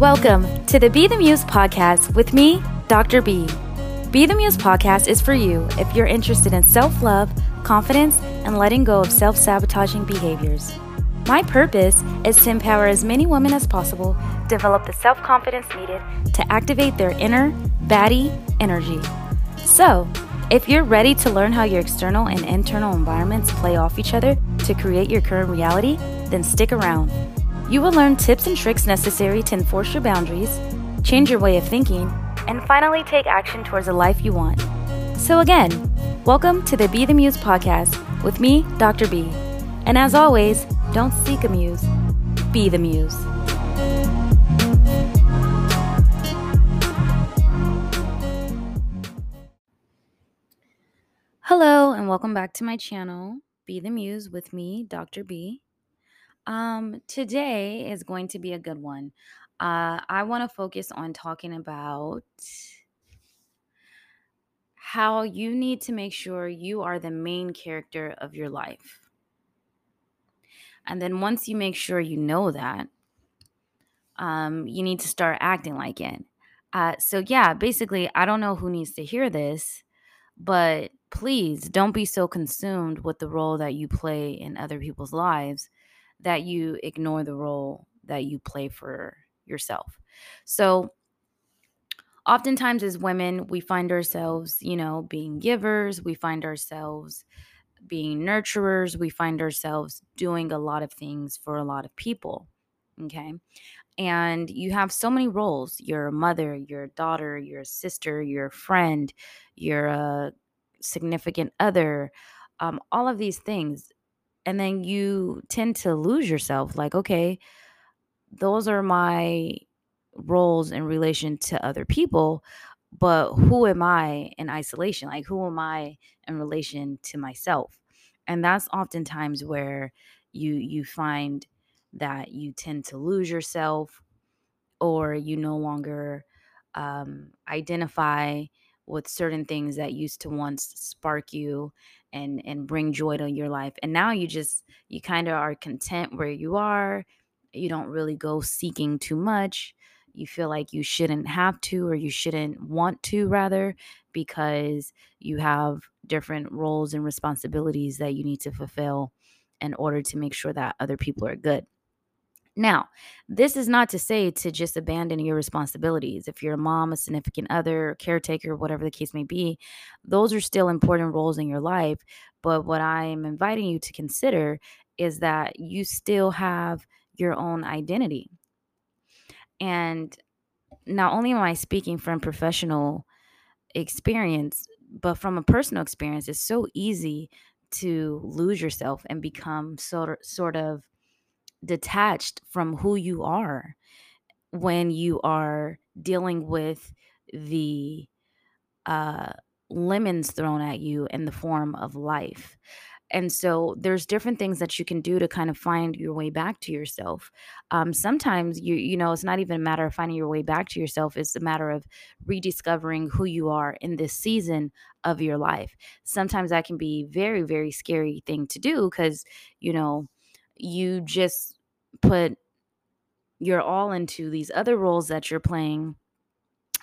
Welcome to the Be the Muse podcast with me, Dr. B. Be the Muse podcast is for you if you're interested in self love, confidence, and letting go of self sabotaging behaviors. My purpose is to empower as many women as possible develop the self confidence needed to activate their inner baddie energy. So, if you're ready to learn how your external and internal environments play off each other to create your current reality, then stick around. You will learn tips and tricks necessary to enforce your boundaries, change your way of thinking, and finally take action towards a life you want. So, again, welcome to the Be the Muse podcast with me, Dr. B. And as always, don't seek a muse, be the muse. Hello, and welcome back to my channel, Be the Muse with me, Dr. B. Um, today is going to be a good one. Uh, I want to focus on talking about how you need to make sure you are the main character of your life. And then once you make sure you know that, um, you need to start acting like it. Uh, so, yeah, basically, I don't know who needs to hear this, but please don't be so consumed with the role that you play in other people's lives that you ignore the role that you play for yourself. So, oftentimes as women, we find ourselves, you know, being givers, we find ourselves being nurturers, we find ourselves doing a lot of things for a lot of people. Okay. And you have so many roles you're a mother, you're a daughter, you're a sister, you're a friend, you're a significant other, um, all of these things and then you tend to lose yourself like okay those are my roles in relation to other people but who am i in isolation? Like who am i in relation to myself? And that's oftentimes where you you find that you tend to lose yourself or you no longer um, identify with certain things that used to once spark you and and bring joy to your life and now you just you kind of are content where you are you don't really go seeking too much you feel like you shouldn't have to or you shouldn't want to rather because you have different roles and responsibilities that you need to fulfill in order to make sure that other people are good now, this is not to say to just abandon your responsibilities. If you're a mom, a significant other, caretaker, whatever the case may be, those are still important roles in your life. But what I am inviting you to consider is that you still have your own identity. And not only am I speaking from professional experience, but from a personal experience, it's so easy to lose yourself and become sort of, sort of detached from who you are when you are dealing with the uh, lemons thrown at you in the form of life. And so there's different things that you can do to kind of find your way back to yourself. Um, sometimes you you know it's not even a matter of finding your way back to yourself. It's a matter of rediscovering who you are in this season of your life. Sometimes that can be very very scary thing to do because you know you just put your all into these other roles that you're playing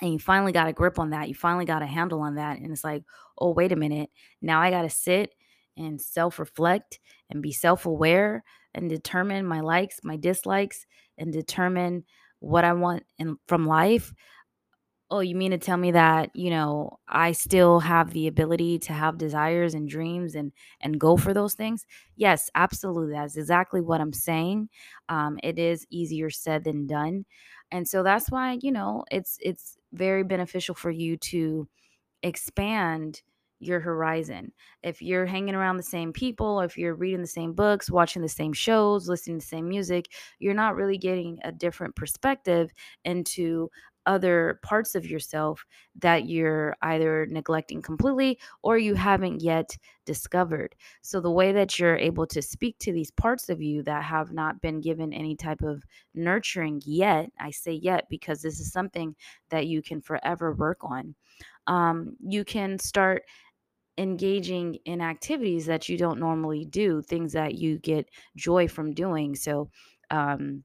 and you finally got a grip on that you finally got a handle on that and it's like oh wait a minute now i got to sit and self-reflect and be self-aware and determine my likes my dislikes and determine what i want in, from life oh, you mean to tell me that, you know, I still have the ability to have desires and dreams and and go for those things? Yes, absolutely. That's exactly what I'm saying. Um, it is easier said than done. And so that's why, you know, it's it's very beneficial for you to expand your horizon. If you're hanging around the same people, if you're reading the same books, watching the same shows, listening to the same music, you're not really getting a different perspective into other parts of yourself that you're either neglecting completely or you haven't yet discovered. So, the way that you're able to speak to these parts of you that have not been given any type of nurturing yet, I say yet because this is something that you can forever work on. Um, you can start engaging in activities that you don't normally do, things that you get joy from doing. So, um,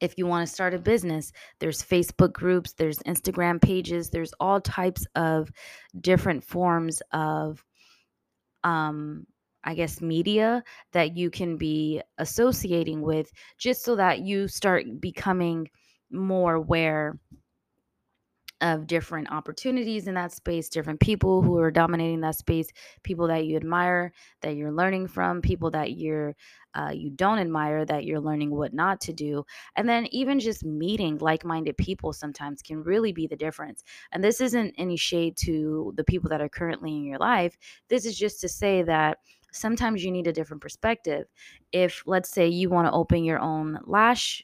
if you want to start a business, there's Facebook groups, there's Instagram pages, there's all types of different forms of um I guess media that you can be associating with just so that you start becoming more aware of different opportunities in that space, different people who are dominating that space, people that you admire, that you're learning from, people that you're uh, you don't admire, that you're learning what not to do, and then even just meeting like-minded people sometimes can really be the difference. And this isn't any shade to the people that are currently in your life. This is just to say that sometimes you need a different perspective. If let's say you want to open your own lash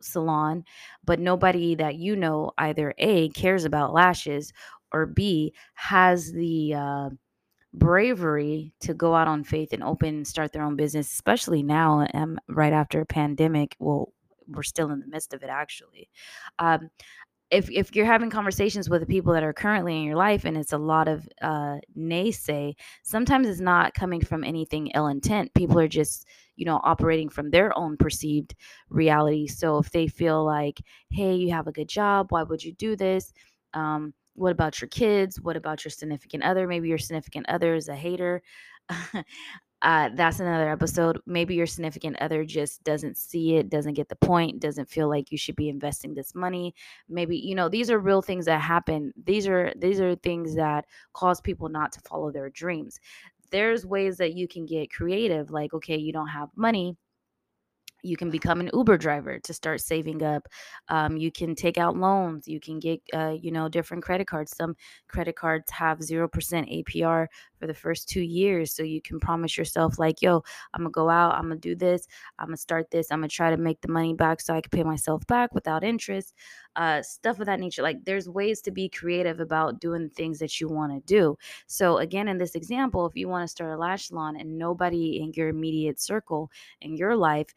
salon, but nobody that you know either A cares about lashes or B has the uh, bravery to go out on faith and open and start their own business, especially now um, right after a pandemic. Well, we're still in the midst of it actually. Um, if if you're having conversations with the people that are currently in your life and it's a lot of uh naysay sometimes it's not coming from anything ill intent. People are just you know operating from their own perceived reality. So if they feel like hey you have a good job. Why would you do this? Um what about your kids? What about your significant other? Maybe your significant other is a hater uh, that's another episode. Maybe your significant other just doesn't see it, doesn't get the point, doesn't feel like you should be investing this money. Maybe you know these are real things that happen. These are these are things that cause people not to follow their dreams. There's ways that you can get creative. Like, okay, you don't have money you can become an uber driver to start saving up um, you can take out loans you can get uh, you know different credit cards some credit cards have 0% apr for the first two years so you can promise yourself like yo i'm gonna go out i'm gonna do this i'm gonna start this i'm gonna try to make the money back so i can pay myself back without interest uh, stuff of that nature like there's ways to be creative about doing things that you want to do. So again in this example if you want to start a lash salon and nobody in your immediate circle in your life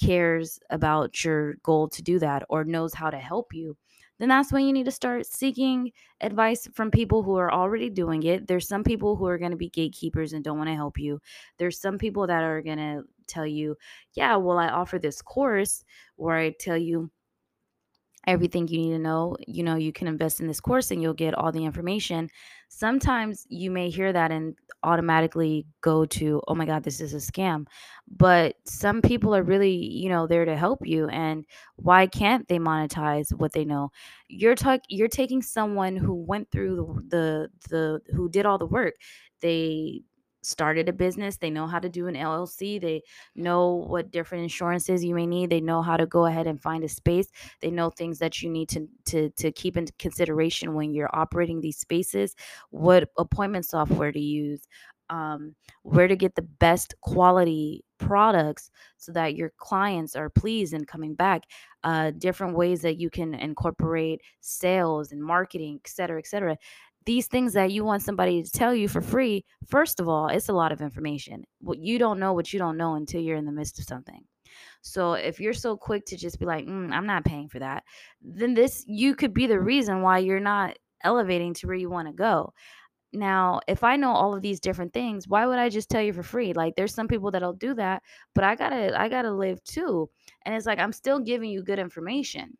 cares about your goal to do that or knows how to help you, then that's when you need to start seeking advice from people who are already doing it. There's some people who are going to be gatekeepers and don't want to help you. There's some people that are going to tell you, yeah, well, I offer this course where I tell you everything you need to know. You know, you can invest in this course and you'll get all the information. Sometimes you may hear that and automatically go to, oh my God, this is a scam. But some people are really, you know, there to help you. And why can't they monetize what they know? You're talking you're taking someone who went through the, the the who did all the work. They started a business, they know how to do an LLC, they know what different insurances you may need, they know how to go ahead and find a space, they know things that you need to to to keep in consideration when you're operating these spaces, what appointment software to use, um, where to get the best quality products so that your clients are pleased and coming back uh, different ways that you can incorporate sales and marketing et cetera et cetera these things that you want somebody to tell you for free, first of all, it's a lot of information. What you don't know what you don't know until you're in the midst of something. So if you're so quick to just be like, mm, I'm not paying for that, then this you could be the reason why you're not elevating to where you want to go. Now, if I know all of these different things, why would I just tell you for free? Like there's some people that'll do that, but I got to I got to live too. And it's like I'm still giving you good information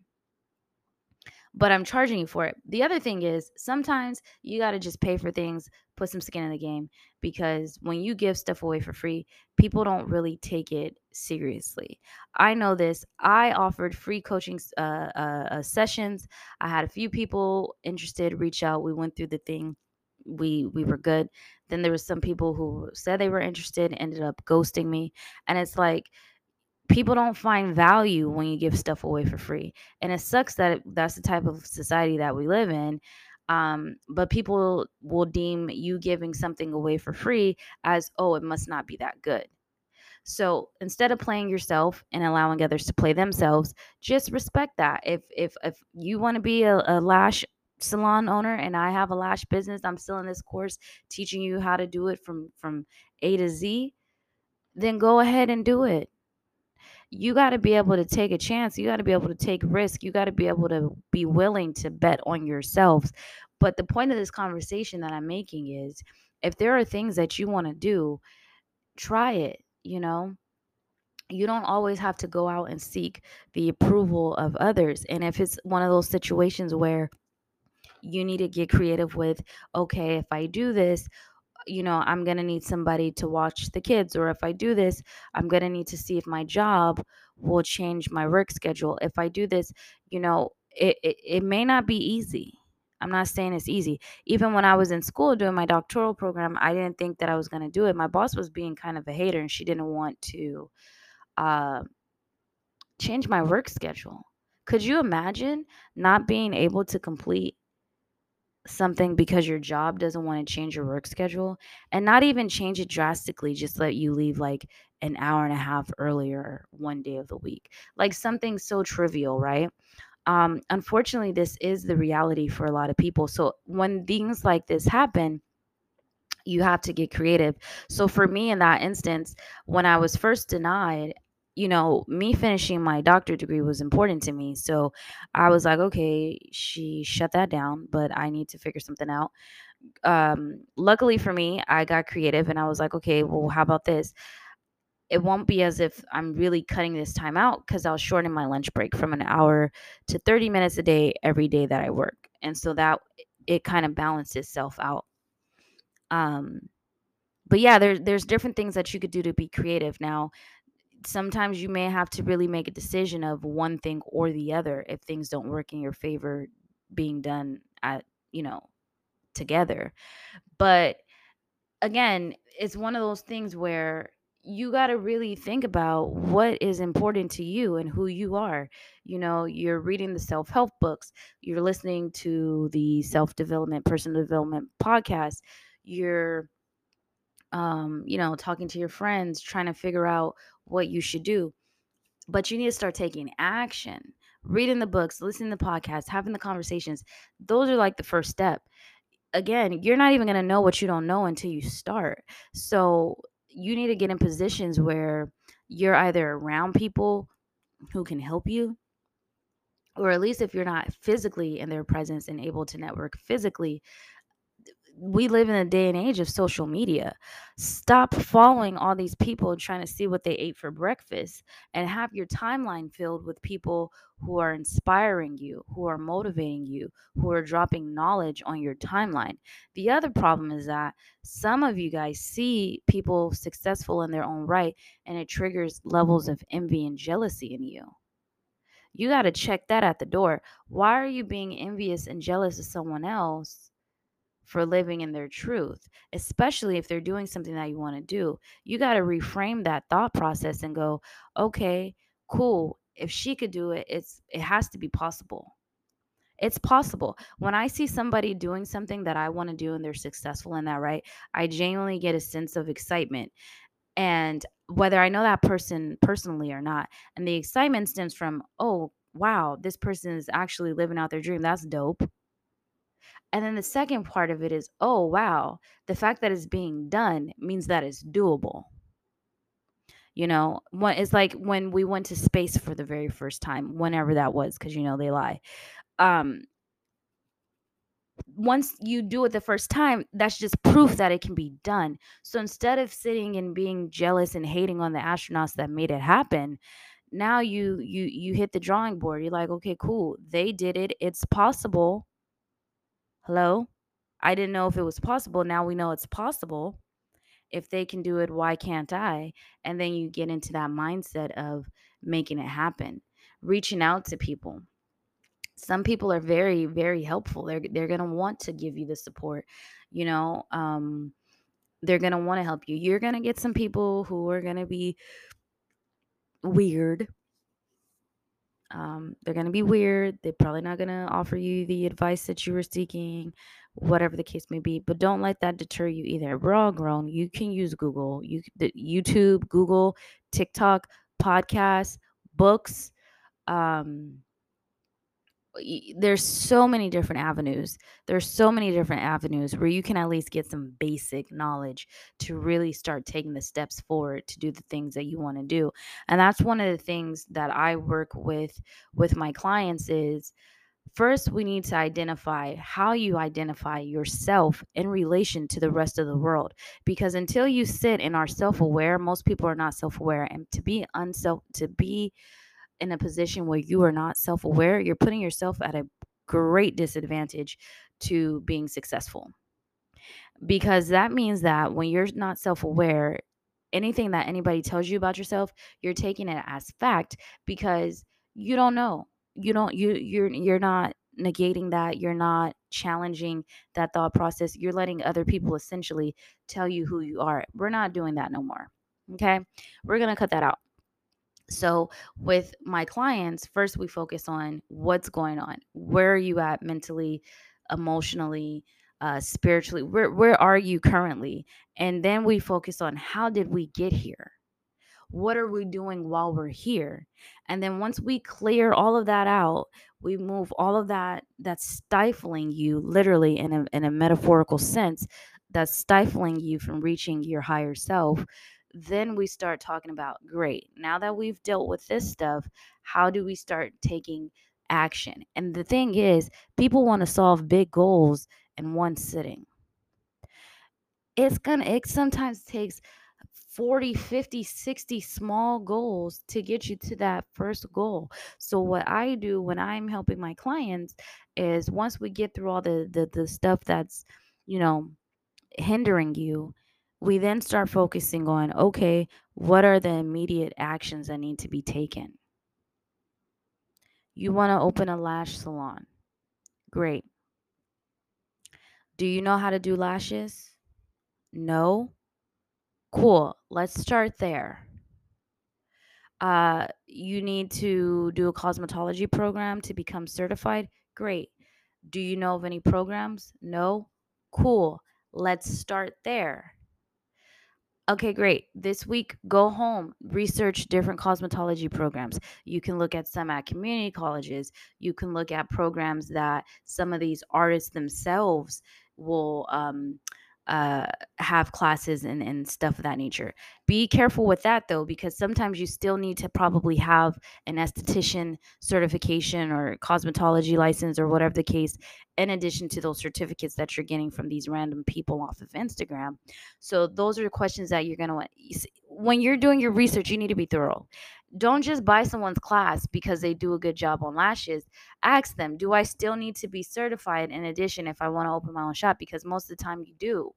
but I'm charging you for it. The other thing is sometimes you got to just pay for things, put some skin in the game because when you give stuff away for free, people don't really take it seriously. I know this. I offered free coaching uh, uh, uh, sessions. I had a few people interested reach out. We went through the thing. We we were good. Then there was some people who said they were interested, ended up ghosting me, and it's like people don't find value when you give stuff away for free. And it sucks that that's the type of society that we live in um, but people will deem you giving something away for free as oh it must not be that good. So instead of playing yourself and allowing others to play themselves just respect that. If if if you want to be a, a lash salon owner and i have a lash business i'm still in this course teaching you how to do it from from a to z then go ahead and do it you got to be able to take a chance. You got to be able to take risk. You got to be able to be willing to bet on yourselves. But the point of this conversation that I'm making is if there are things that you want to do, try it, you know? you don't always have to go out and seek the approval of others. And if it's one of those situations where you need to get creative with, okay, if I do this, you know, I'm going to need somebody to watch the kids. Or if I do this, I'm going to need to see if my job will change my work schedule. If I do this, you know, it, it, it may not be easy. I'm not saying it's easy. Even when I was in school doing my doctoral program, I didn't think that I was going to do it. My boss was being kind of a hater and she didn't want to uh, change my work schedule. Could you imagine not being able to complete something because your job doesn't want to change your work schedule and not even change it drastically, just let you leave like an hour and a half earlier one day of the week? Like something so trivial, right? Um, unfortunately, this is the reality for a lot of people. So when things like this happen, you have to get creative. So for me in that instance, when I was first denied, you know, me finishing my doctorate degree was important to me. So I was like, okay, she shut that down, but I need to figure something out. Um, luckily for me, I got creative and I was like, okay, well, how about this? It won't be as if I'm really cutting this time out because I'll shorten my lunch break from an hour to 30 minutes a day every day that I work. And so that it kind of balances itself out. Um, but yeah, there's there's different things that you could do to be creative. Now, sometimes you may have to really make a decision of one thing or the other if things don't work in your favor being done at, you know, together. But again, it's one of those things where you got to really think about what is important to you and who you are. You know, you're reading the self help books, you're listening to the self development, personal development podcast, you're um, you know, talking to your friends, trying to figure out what you should do. But you need to start taking action, reading the books, listening to the podcasts, having the conversations. Those are like the first step. Again, you're not even going to know what you don't know until you start. So you need to get in positions where you're either around people who can help you, or at least if you're not physically in their presence and able to network physically, we live in a day and age of social media. Stop following all these people and trying to see what they ate for breakfast and have your timeline filled with people who are inspiring you, who are motivating you, who are dropping knowledge on your timeline. The other problem is that some of you guys see people successful in their own right and it triggers levels of envy and jealousy in you. You got to check that at the door. Why are you being envious and jealous of someone else? For living in their truth, especially if they're doing something that you want to do. You got to reframe that thought process and go, okay, cool. If she could do it, it's it has to be possible. It's possible. When I see somebody doing something that I want to do and they're successful in that, right? I genuinely get a sense of excitement. And whether I know that person personally or not, and the excitement stems from, oh, wow, this person is actually living out their dream. That's dope. And then the second part of it is, oh, wow, the fact that it's being done means that it's doable. You know, what it's like when we went to space for the very first time, whenever that was, because you know they lie. Um, once you do it the first time, that's just proof that it can be done. So instead of sitting and being jealous and hating on the astronauts that made it happen, now you you you hit the drawing board. You're like, okay, cool, they did it. It's possible Hello? I didn't know if it was possible. Now we know it's possible. If they can do it, why can't I? And then you get into that mindset of making it happen, reaching out to people. Some people are very, very helpful. They're they're gonna want to give you the support. You know, um, they're gonna want to help you. You're gonna get some people who are gonna be weird um, they're going to be weird. They're probably not going to offer you the advice that you were seeking, whatever the case may be. But don't let that deter you either. We're all grown. You can use Google, you YouTube, Google, TikTok, podcasts, books. Um, there's so many different avenues. There's so many different avenues where you can at least get some basic knowledge to really start taking the steps forward to do the things that you want to do. And that's one of the things that I work with with my clients is First, we need to identify how you identify yourself in relation to the rest of the world. Because until you sit and are self aware, most people are not self aware. And to be unself, to be in a position where you are not self aware, you're putting yourself at a great disadvantage to being successful. Because that means that when you're not self aware, anything that anybody tells you about yourself, you're taking it as fact because you don't know. You don't you you're you're not negating that. You're not challenging that thought process. You're letting other people essentially tell you who you are. We're not doing that no more. Okay? We're going to cut that out. So, with my clients, first we focus on what's going on. Where are you at mentally, emotionally, uh, spiritually? Where where are you currently? And then we focus on how did we get here? What are we doing while we're here? And then once we clear all of that out, we move all of that that's stifling you, literally in a in a metaphorical sense, that's stifling you from reaching your higher self then we start talking about great now that we've dealt with this stuff how do we start taking action? And the thing is people want to solve big goals in one sitting. It's gonna it sometimes takes 40 50 60 small goals to get you to that first goal. So what i do when i'm helping my clients is once we get through all the the, the stuff that's you know hindering you we then start focusing on okay, what are the immediate actions that need to be taken? You want to open a lash salon. Great. Do you know how to do lashes? No. Cool. Let's start there. Uh, you need to do a cosmetology program to become certified. Great. Do you know of any programs? No. Cool. Let's start there. Okay, great. This week, go home, research different cosmetology programs. You can look at some at community colleges. You can look at programs that some of these artists themselves will um, uh, have classes and, and stuff of that nature. Be careful with that though, because sometimes you still need to probably have an esthetician certification or cosmetology license or whatever the case, in addition to those certificates that you're getting from these random people off of Instagram. So, those are the questions that you're going to want. When you're doing your research, you need to be thorough don't just buy someone's class because they do a good job on lashes. Ask them, do I still need to be certified in addition if I want to open my own shop? Because most of the time you do.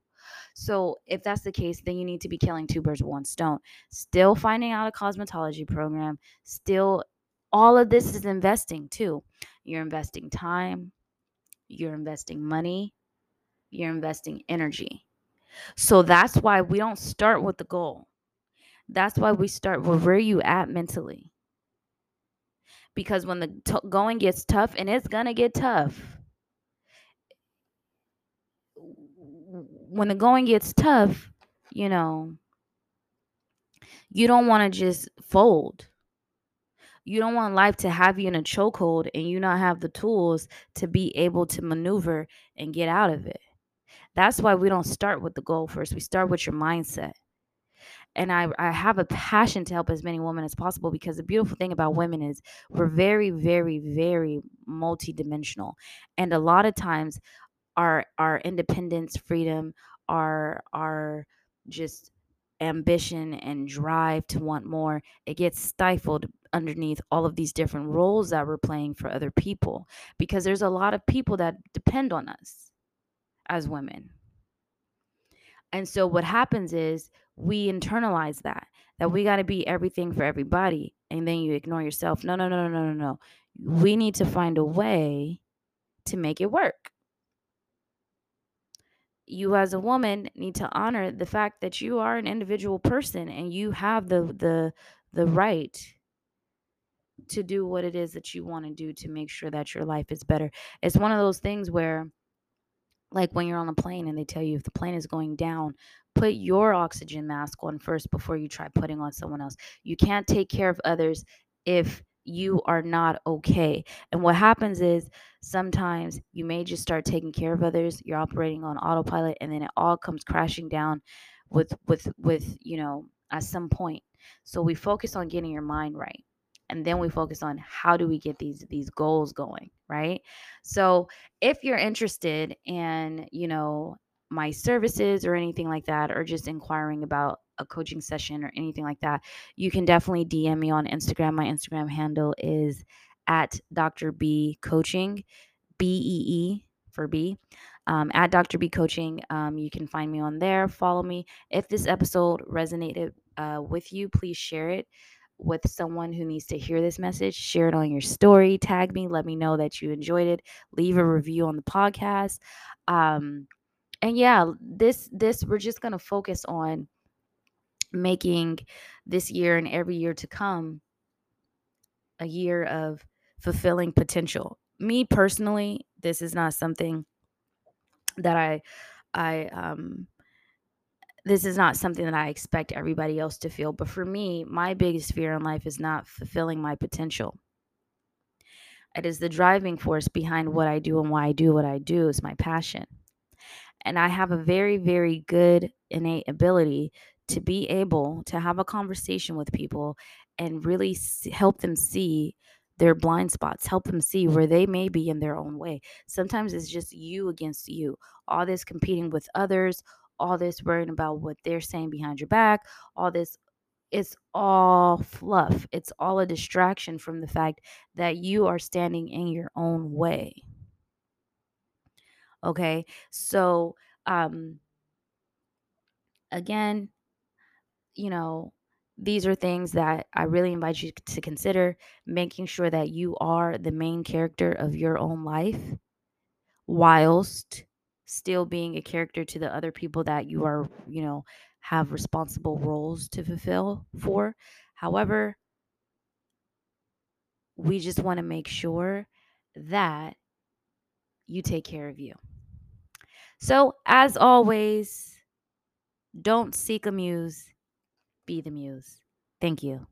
So if that's the case, then you need to be killing two birds with one stone. Still finding out a cosmetology program, still all of this is investing too. You're investing time, you're investing money, you're investing energy. So that's why we don't start with the goal. That's why we start with where you at mentally. Because when the t- going gets tough, and it's gonna get tough, when the going gets tough, you know, you don't want to just fold. You don't want life to have you in a chokehold and you not have the tools to be able to maneuver and get out of it. That's why we don't start with the goal first. We start with your mindset and I, I have a passion to help as many women as possible because the beautiful thing about women is we're very very very multidimensional and a lot of times our our independence freedom our our just ambition and drive to want more it gets stifled underneath all of these different roles that we're playing for other people because there's a lot of people that depend on us as women and so what happens is we internalize that that we got to be everything for everybody and then you ignore yourself. No, no, no, no, no, no. We need to find a way to make it work. You as a woman need to honor the fact that you are an individual person and you have the the the right to do what it is that you want to do to make sure that your life is better. It's one of those things where like when you're on a plane and they tell you if the plane is going down, put your oxygen mask on first before you try putting on someone else. You can't take care of others if you are not okay. And what happens is sometimes you may just start taking care of others, you're operating on autopilot and then it all comes crashing down with with with, you know, at some point. So we focus on getting your mind right. and then we focus on how do we get these these goals going right so if you're interested in you know my services or anything like that or just inquiring about a coaching session or anything like that you can definitely dm me on instagram my instagram handle is at dr b coaching b-e-e for b um, at Dr. B Coaching. Um, you can find me on there. Follow me. If this episode resonated uh, with you, please share it with someone who needs to hear this message. Share it on your story. Tag me. Let me know that you enjoyed it. Leave a review on the podcast. Um, and yeah, this this we're just gonna focus on making this year and every year to come a year of fulfilling potential. Me personally, this is not something that I I um this is not something that I expect everybody else to feel, but for me, my biggest fear in life is not fulfilling my potential. It is the driving force behind what I do and why I do what I do is my passion. And I have a very, very good innate ability to be able to have a conversation with people and really help them see their blind spots, help them see where they may be in their own way. Sometimes it's just you against you, all this competing with others, all this worrying about what they're saying behind your back, all this it's all fluff. It's all a distraction from the fact that you are standing in your own way. Okay? So, um again, you know, these are things that I really invite you to consider making sure that you are the main character of your own life whilst still being a character to the other people that you are, you know, have responsible roles to fulfill for. However, we just want to make sure that you take care of you. So, as always, don't seek a muse, be the muse. Thank you.